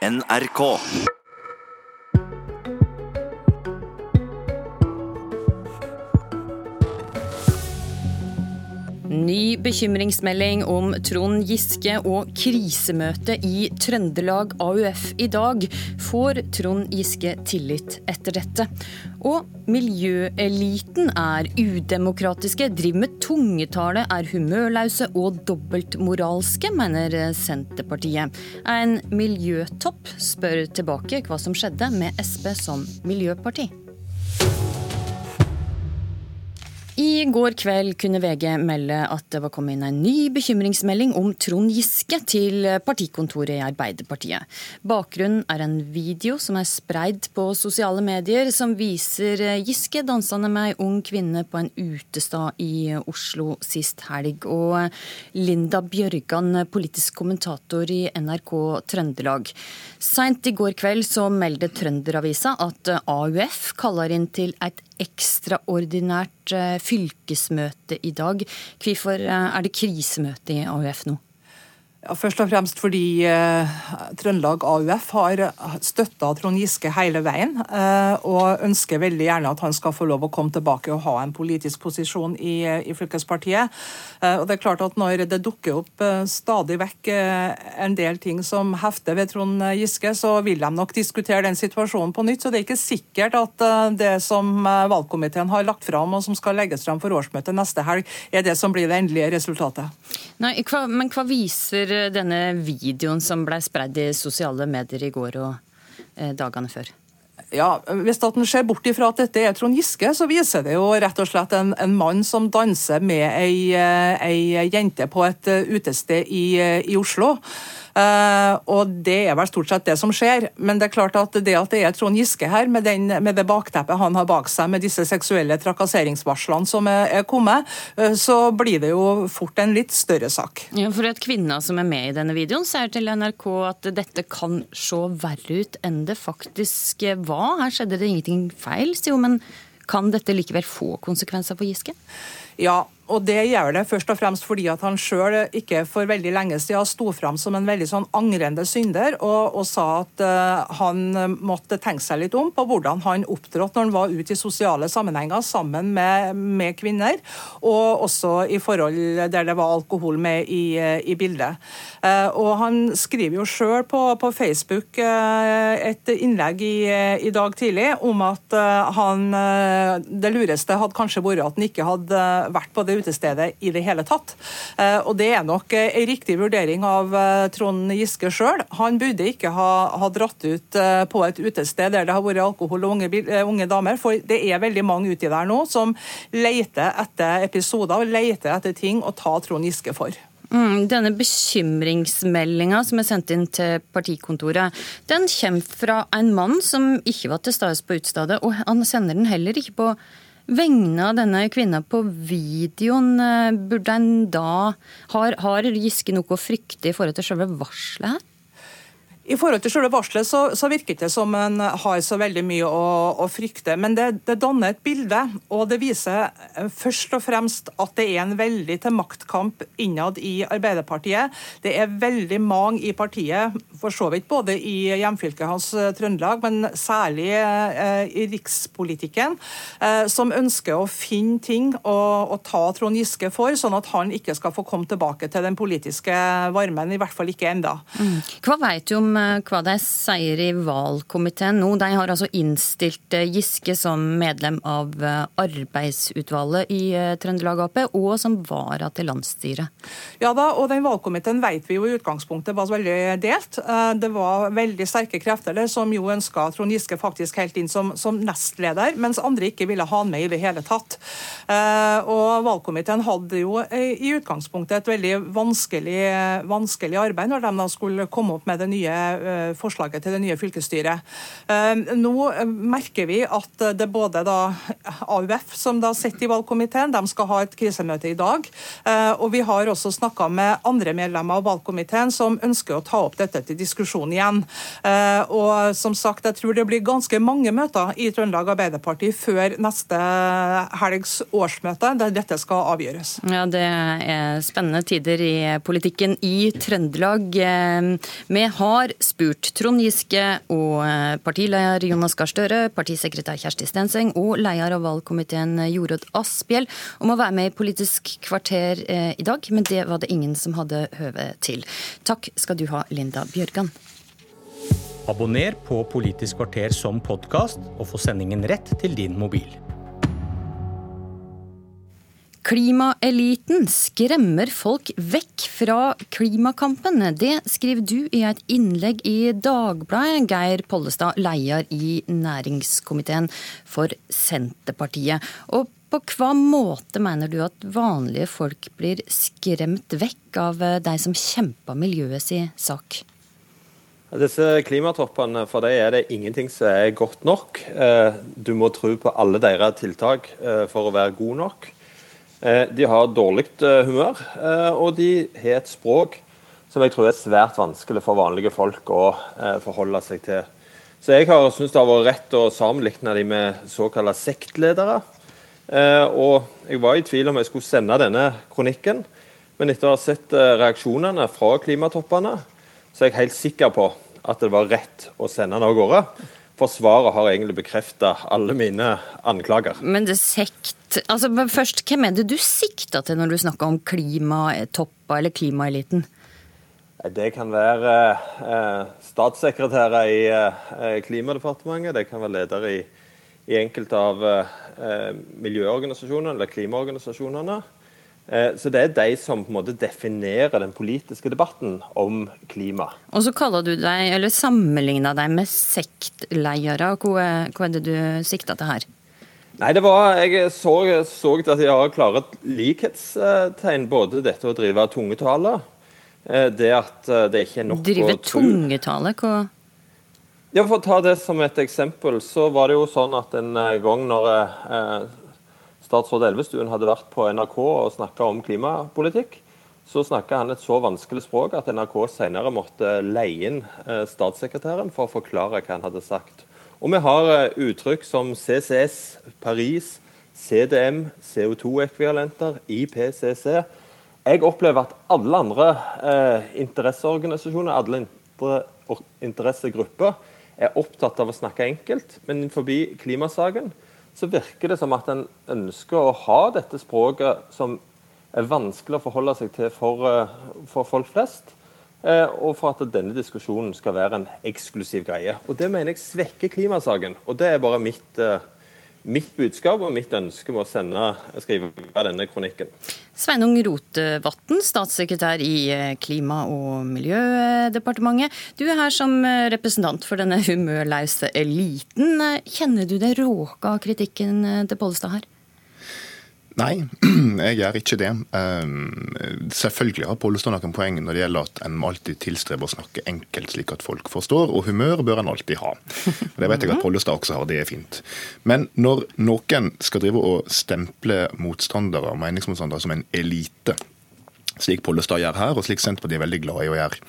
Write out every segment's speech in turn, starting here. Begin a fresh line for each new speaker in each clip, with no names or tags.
NRK.
Ny bekymringsmelding om Trond Giske og krisemøte i Trøndelag AUF i dag. Får Trond Giske tillit etter dette? Og miljøeliten er udemokratiske, driver med tungetale, er humørlause og dobbeltmoralske, mener Senterpartiet. En miljøtopp spør tilbake hva som skjedde med Sp som miljøparti. I går kveld kunne VG melde at det var kommet inn en ny bekymringsmelding om Trond Giske til partikontoret i Arbeiderpartiet. Bakgrunnen er en video som er spreid på sosiale medier, som viser Giske dansende med ei ung kvinne på en utestad i Oslo sist helg. Og Linda Bjørgan, politisk kommentator i NRK Trøndelag. Seint i går kveld så meldte Trønderavisa at AUF kaller inn til et ekstraordinært eh, fylkesmøte i dag. Hvorfor eh, er det krisemøte i AUF nå?
Ja, først og fremst fordi eh, Trøndelag AUF har støtta Trond Giske hele veien, eh, og ønsker veldig gjerne at han skal få lov å komme tilbake og ha en politisk posisjon i, i fylkespartiet. Eh, og det er klart at Når det dukker opp eh, stadig vekk eh, en del ting som hefter ved Trond Giske, så vil de nok diskutere den situasjonen på nytt. Så det er ikke sikkert at eh, det som valgkomiteen har lagt fram, og som skal legges fram for årsmøtet neste helg, er det som blir det endelige resultatet.
Nei, hva, Men hva viser denne videoen som ble spredd i sosiale medier i går og eh, dagene før?
Ja, Hvis at en ser bort ifra at dette er Trond Giske, så viser det jo rett og slett en, en mann som danser med ei, eh, ei jente på et eh, utested i, i Oslo. Uh, og Det er vel stort sett det som skjer. Men det er klart at det at det er Trond Giske her, med, den, med det bakteppet han har bak seg, med disse seksuelle trakasseringsvarslene som er, kommet, uh, så blir det jo fort en litt større sak.
Ja, for at Kvinna som er med i denne videoen, sier til NRK at dette kan se verre ut enn det faktisk var. Her skjedde det ingenting feil, sier hun. Men kan dette likevel få konsekvenser for Giske?
Ja, og det gjør det først og fremst fordi at han sjøl ikke for veldig lenge siden sto fram som en veldig sånn angrende synder, og, og sa at uh, han måtte tenke seg litt om på hvordan han opptrådte når han var ute i sosiale sammenhenger sammen med, med, kvinner, og også i forhold der det var alkohol med i, i bildet. Uh, og han skriver jo sjøl på, på, Facebook uh, et innlegg i, i, dag tidlig om at han Det lureste hadde kanskje vært at han ikke hadde vært på det utestedet i det hele tatt. Eh, og Det er nok eh, en riktig vurdering av eh, Trond Giske sjøl. Han burde ikke ha, ha, dratt ut på et utested der det har vært alkohol og unge, unge damer, for det er veldig mange uti der nå som leter etter episoder og leter etter ting å ta Trond Giske for.
Mm, denne bekymringsmeldinga som er sendt inn til partikontoret, den kommer fra en mann som ikke var til stede på utestedet, og han sender den heller ikke på vegne av denne kvinna på videoen, eh, burde en da Har, har Giske noe å frykte i forhold til selve varselet her?
I forhold til selve varselet så, så, virker det som en har så veldig mye å, å frykte. Men det, det, danner et bilde, og det viser eh, først og fremst at det er en veldig til maktkamp innad i Arbeiderpartiet. Det er veldig mange i partiet, for så vidt både i hjemfylket hans eh, Trøndelag, men særlig eh, i rikspolitikken, eh, som ønsker å finne ting å, å, ta Trond Giske for, sånn at han ikke skal få komme tilbake til den politiske varmen, i hvert fall ikke enda.
Mm. Hva vet du om hva de sier i valgkomiteen nå. De har altså innstilt eh, Giske som medlem av eh, arbeidsutvalget i Trøndelag Ap, og som vara til landsstyret.
Ja da, og den valgkomiteen vet vi jo i utgangspunktet var veldig delt. Det var veldig sterke krefter der som jo ønska Trond Giske faktisk helt inn som, som nestleder, mens andre ikke ville ha han med i det hele tatt. Og valgkomiteen hadde jo i utgangspunktet et veldig vanskelig, vanskelig arbeid når de da skulle komme opp med det nye Eh, forslaget til det nye fylkesstyret. Eh, nå eh, merker vi at det både da AUF, som da sitter i valgkomiteen, de skal ha et krisemøte i dag. Og vi har også snakka med andre medlemmer av valgkomiteen som ønsker å ta opp dette til diskusjon igjen. Og som sagt, jeg tror det blir ganske mange møter i Trøndelag Arbeiderparti før neste helgs årsmøte, der dette skal avgjøres.
Ja, Det er spennende tider i politikken i Trøndelag. Vi har spurt Trond Giske og eh, partileder Jonas Gahr Støre, partisekretær Kjersti Stenseng og leder av valgkomiteen Jorodd Asphjell om å være med i Politisk kvarter eh, i dag, men det var det ingen som hadde høve til. Takk skal du ha, Linda Bjørgan.
Abonner på Politisk kvarter som podkast, og få sendingen rett til din mobil.
Klimaeliten skremmer folk vekk fra klimakampen. Det skriver du i et innlegg i Dagbladet, Geir Pollestad, leder i næringskomiteen for Senterpartiet. Og på hva måte mener du at vanlige folk blir skremt vekk av de som kjemper miljøet si sak?
Disse klimatoppene, for dem er det ingenting som er godt nok. Eh, du må tro på alle deres tiltak eh, for å være god nok. Eh, de har dårlig eh, humør, eh, og de har et språk som jeg tror er svært vanskelig for vanlige folk å forholde seg til. Så jeg har syntes det har vært rett å sammenligne dem med såkalte sektledere. Og jeg var i tvil om jeg skulle sende denne kronikken, men etter å ha sett reaksjonene fra klimatoppene, så er jeg helt sikker på at det var rett å sende den av gårde. For svaret har egentlig bekrefta alle mine anklager.
Men det sekt altså først, Hvem er det du sikter til når du snakker om klimatoppa eller klimaeliten?
Det kan være eh, statssekretærer i eh, Klimadepartementet. Det kan være ledere i, i enkelte av eh, miljøorganisasjonene eller klimaorganisasjonene. Eh, så Det er de som på en måte definerer den politiske debatten om klima.
Og så kaller du deg, eller sammenligner deg med sektledere. Hva, hva er det du sikter til her?
Nei, det var, Jeg så, så at de har klare likhetstegn. Både dette å drive tungetale, eh, det at eh, det ikke er nok
drive å Drive tungetale? Hva?
Ja, For å ta det som et eksempel, så var det jo sånn at en eh, gang når eh, statsråd Elvestuen hadde vært på NRK og snakka om klimapolitikk, så snakka han et så vanskelig språk at NRK senere måtte leie inn statssekretæren for å forklare hva han hadde sagt. Og vi har eh, uttrykk som CCS, Paris, CDM, CO2-ekvivalenter, IPCC. Jeg opplever at alle andre eh, interesseorganisasjoner, alle andre interessegrupper, er opptatt av å snakke enkelt, men forbi klimasaken så virker det som at en ønsker å ha dette språket som er vanskelig å forholde seg til for, eh, for folk flest. Eh, og for at denne diskusjonen skal være en eksklusiv greie. Og Det mener jeg svekker klimasaken. Og det er bare mitt, eh, mitt budskap og mitt ønske med å sende, skrive denne kronikken.
Sveinung Rotevatn, statssekretær i eh, Klima- og miljødepartementet. Du er her som representant for denne humørlause eliten. Kjenner du deg råka kritikken til Pollestad her?
Nei, jeg gjør ikke det. Um, selvfølgelig har Pollestad noen poeng når det gjelder at en må alltid tilstrebe å snakke enkelt, slik at folk forstår. Og humør bør en alltid ha. Det vet jeg at Pollestad også har, det er fint. Men når noen skal drive og stemple motstandere og meningsmotstandere som en elite, slik Pollestad gjør her, og slik Senterpartiet er veldig glad i å gjøre,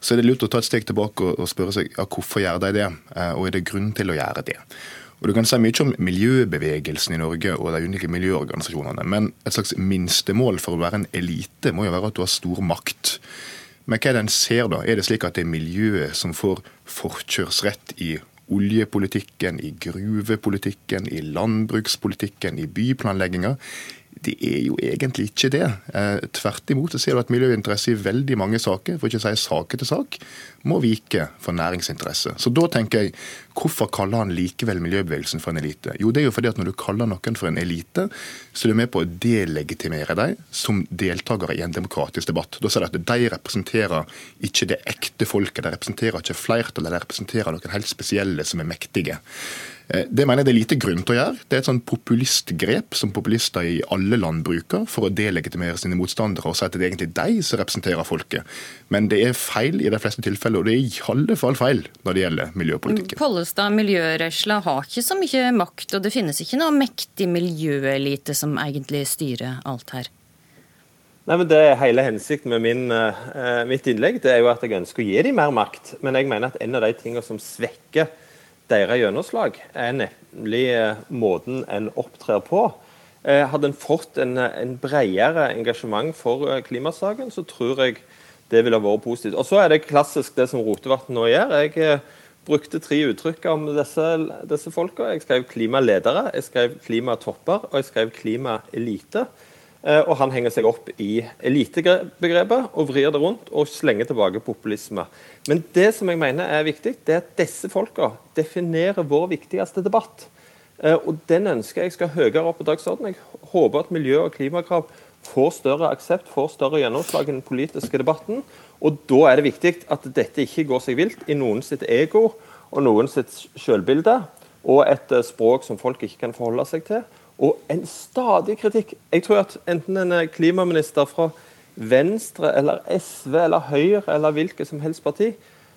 så er det lurt å ta et steg tilbake og spørre seg ja, hvorfor gjør de det, eh, og er det grunn til å gjøre det. Og Du kan si mye om miljøbevegelsen i Norge og de ulike miljøorganisasjonene, men et slags minstemål for å være en elite må jo være at du har stor makt. Men hva er det en ser da? Er det slik at det er miljøet som får forkjørsrett i oljepolitikken, i gruvepolitikken, i landbrukspolitikken, i byplanlegginga? Det er jo egentlig ikke det. Eh, tvert imot så ser du at miljøinteresse i veldig mange saker, for ikke å si sak etter sak, må vike for næringsinteresse. Så da tenker jeg, hvorfor kaller han likevel miljøbevegelsen for en elite? Jo, det er jo fordi at når du kaller noen for en elite, så er du med på å delegitimere dem som deltakere i en demokratisk debatt. Da sier du at de representerer ikke det ekte folket, de representerer ikke flertallet, de representerer noen helt spesielle som er mektige. Eh, det mener jeg det er lite grunn til å gjøre. Det er et sånn populistgrep som populister i alle land bruker for å delegitimere sine motstandere og si at det er egentlig de som representerer folket. Men det er feil i de fleste tilfeller, og det er i alle fall feil når det gjelder miljøpolitikken.
Pollestad, miljørørsla har ikke så mye makt, og det finnes ikke noe mektig miljøelite som egentlig styrer alt her.
Nei, men det er Hele hensikten med min, uh, mitt innlegg det er jo at jeg ønsker å gi dem mer makt. Men jeg mener at en av de tingene som svekker deres gjennomslag, er nemlig eh, måten en opptrer på. Eh, hadde en fått en, en bredere engasjement for eh, klimasaken, så tror jeg Det ville vært positivt. Og Så er det klassisk det som Rotevatn nå gjør. Jeg eh, brukte tre uttrykk om disse, disse folka. Jeg skrev klimaledere, jeg skrev klimatopper og jeg skrev klimaelite. Eh, og han henger seg opp i elitebegrepet og vrir det rundt og slenger tilbake populisme. Men det som jeg mener er viktig, det er at disse folka definerer vår viktigste debatt. Eh, og den ønsker jeg skal høyere opp på dagsordenen. Jeg håper at miljø- og klimakrav får større aksept, får større gjennomslag i den politiske debatten. Og da er det viktig at dette ikke går seg vilt i noen sitt ego og noen sitt selvbilde, og et eh, språk som folk ikke kan forholde seg til. Og en stadig kritikk. Jeg tror at enten en er klimaminister fra Venstre eller SV eller Høyre eller hvilket som helst parti,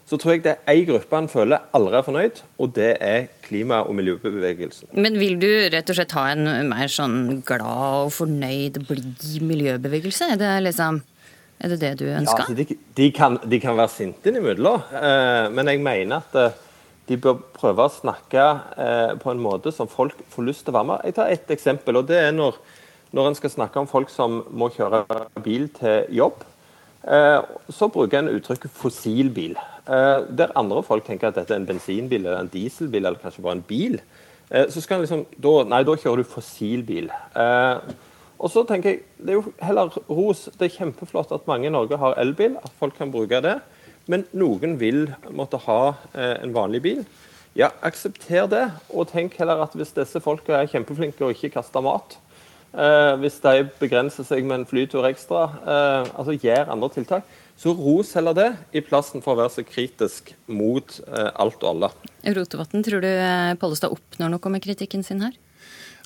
så tror jeg det er én gruppe han føler aldri er fornøyd, og det er klima- og miljøbevegelsen.
Men vil du rett og slett ha en mer sånn glad og fornøyd, blid miljøbevegelse? Er det liksom er det det du ønsker?
Ja, altså de, de, kan, de, kan, være sinte innimellom, eh, men jeg mener at eh, de bør prøve å snakke eh, på en måte som folk får lyst til å være med. Jeg tar ett eksempel. og det er når, når en skal snakke om folk som må kjøre bil til jobb. Eh, så bruker en uttrykket fossilbil. Eh, der andre folk tenker at dette er en bensinbil eller en dieselbil eller kanskje bare en bil. Eh, så skal en liksom, da, Nei, da kjører du fossilbil. Eh, og så tenker jeg, Det er jo heller ros. Det er kjempeflott at mange i Norge har elbil, at folk kan bruke det. Men noen vil måtte ha eh, en vanlig bil. Ja, aksepter det, og tenk heller at hvis disse folka er kjempeflinke og ikke kaster mat, eh, hvis de begrenser seg med en flytur ekstra, eh, altså gjør andre tiltak, så ros heller det, i plassen for å være så kritisk mot eh, alt og alle.
Rotevatn, tror du eh, Pollestad oppnår noe med kritikken sin her?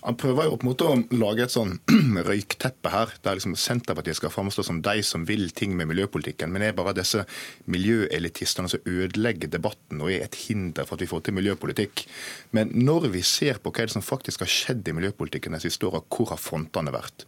Han prøver jo på en måte å lage et sånn røykteppe her, der liksom Senterpartiet skal framstå som de som vil ting med miljøpolitikken, men er bare disse miljøelitistene som ødelegger debatten og er et hinder for at vi får til miljøpolitikk. Men når vi ser på hva som faktisk har skjedd i miljøpolitikken de siste åra, hvor har frontene vært?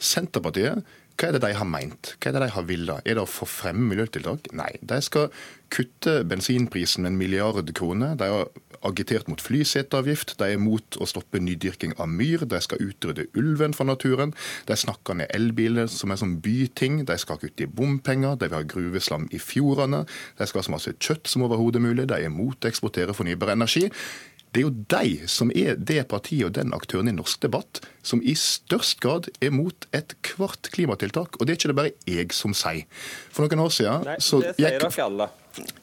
Senterpartiet hva er det de har meint? Hva er det de har villet? Er det å få frem miljøtiltak? Nei. De skal kutte bensinprisen med en milliard kroner. De har agitert mot flyseteavgift. De er mot å stoppe nydyrking av myr. De skal utrydde ulven fra naturen. De snakker ned elbiler som en sånn byting. De skal kutte i bompenger. De vil ha gruveslam i fjordene. De skal ha så masse kjøtt som overhodet mulig. De er mot å eksportere fornybar energi. Det er jo de som er det partiet og den aktøren i norsk debatt som i størst grad er mot ethvert klimatiltak. Og det er ikke det bare jeg som sier. For noen år siden
Nei, så det sier dere alle.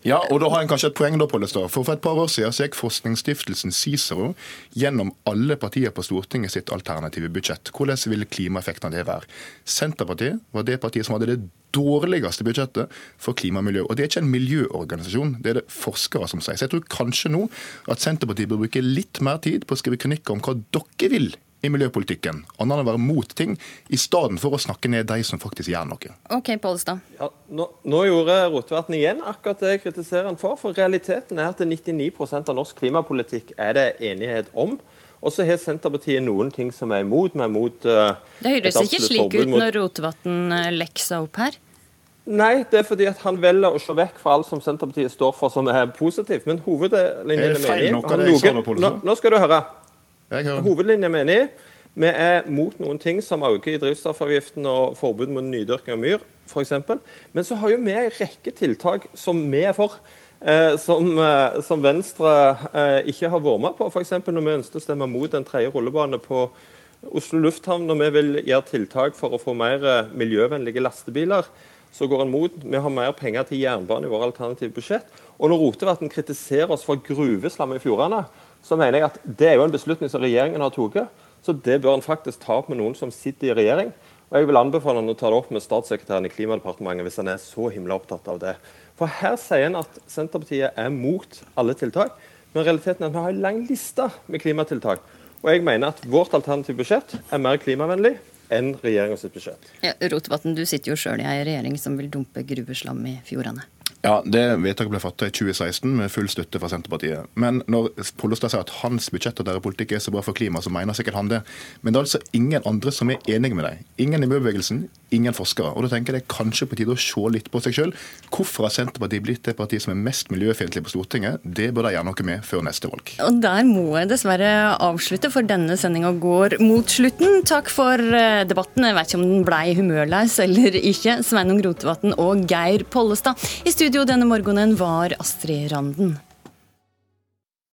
Ja, og da har en kanskje et poeng da, Pollestad. For for et par år siden så gikk forskningsstiftelsen Cicero gjennom alle partier på Stortinget sitt alternative budsjett. Hvordan ville klimaeffekten av det være? Senterpartiet var det partiet som hadde det dårligste budsjettet for klima og miljø. Og det er ikke en miljøorganisasjon, det er det forskere som sier. Så jeg tror kanskje nå at Senterpartiet bør bruke litt mer tid på å skrive kronikker om hva dere vil i miljøpolitikken, annet enn å være mot ting, i stedet for å snakke ned de som faktisk gjør noe.
Ok, Pollestad.
Ja, nå, nå, gjorde Rotevatn igjen akkurat det jeg kritiserer han for. For realiteten er at 99% av norsk klimapolitikk er det enighet om. Og så har Senterpartiet noen ting som er imot. Vi er imot uh,
Det høres ikke slik ut når Rotevatn eh, lekser opp her.
Nei, det er fordi at han velger å se vekk fra alt som Senterpartiet står for som er positivt. Men hovedlinjen er menig. Nå, nå skal du høre. Hovedlinjen er enig. Vi er mot noen ting som øker i drivstoffavgiften og forbud mot nydyrking av myr f.eks. Men så har jo vi en rekke tiltak som vi er for. Eh, som, eh, som, Venstre eh, ikke har vært med på. F.eks. når vi ønsket å stemme mot en tredje rullebane på Oslo lufthavn, når vi vil gjøre tiltak for å få mer miljøvennlige lastebiler, så går en mot. Vi har mer penger til jernbane i våre alternative budsjett. Og når Rotevatn kritiserer oss for gruveslam i fjordene, så mener jeg at det er jo en beslutning som regjeringen har tatt. Så det bør en faktisk ta opp med noen som sitter i regjering. Og jeg vil anbefale han å ta det opp med statssekretæren i Klimadepartementet hvis han er så himla opptatt av det. For her sier han at Senterpartiet er mot alle tiltak, men realiteten er at vi har en lang liste med klimatiltak. Og jeg mener at vårt alternative budsjett er mer klimavennlig enn regjeringens budsjett.
Ja, Rotevatn, du sitter jo sjøl i ei regjering som vil dumpe gruveslam i fjordene.
Ja, det Vedtaket ble fattet i 2016 med full støtte fra Senterpartiet. Men når Pollestad sier at hans budsjett og deres politikk er så bra for klima, så mener sikkert han det. Men det er altså ingen andre som er enige med deg. Ingen i miljøbevegelsen, ingen forskere. Og da tenker jeg det er kanskje på tide å se litt på seg sjøl. Hvorfor har Senterpartiet blitt det partiet som er mest miljøfiendtlig på Stortinget? Det bør de gjøre noe med før neste valg.
Og der må jeg dessverre avslutte, for denne sendinga går mot slutten. Takk for eh, debatten. Jeg vet ikke om den blei humørløs eller ikke. Sveinung Rotevatn og Geir Pollestad. I studio denne morgenen var Astrid Randen.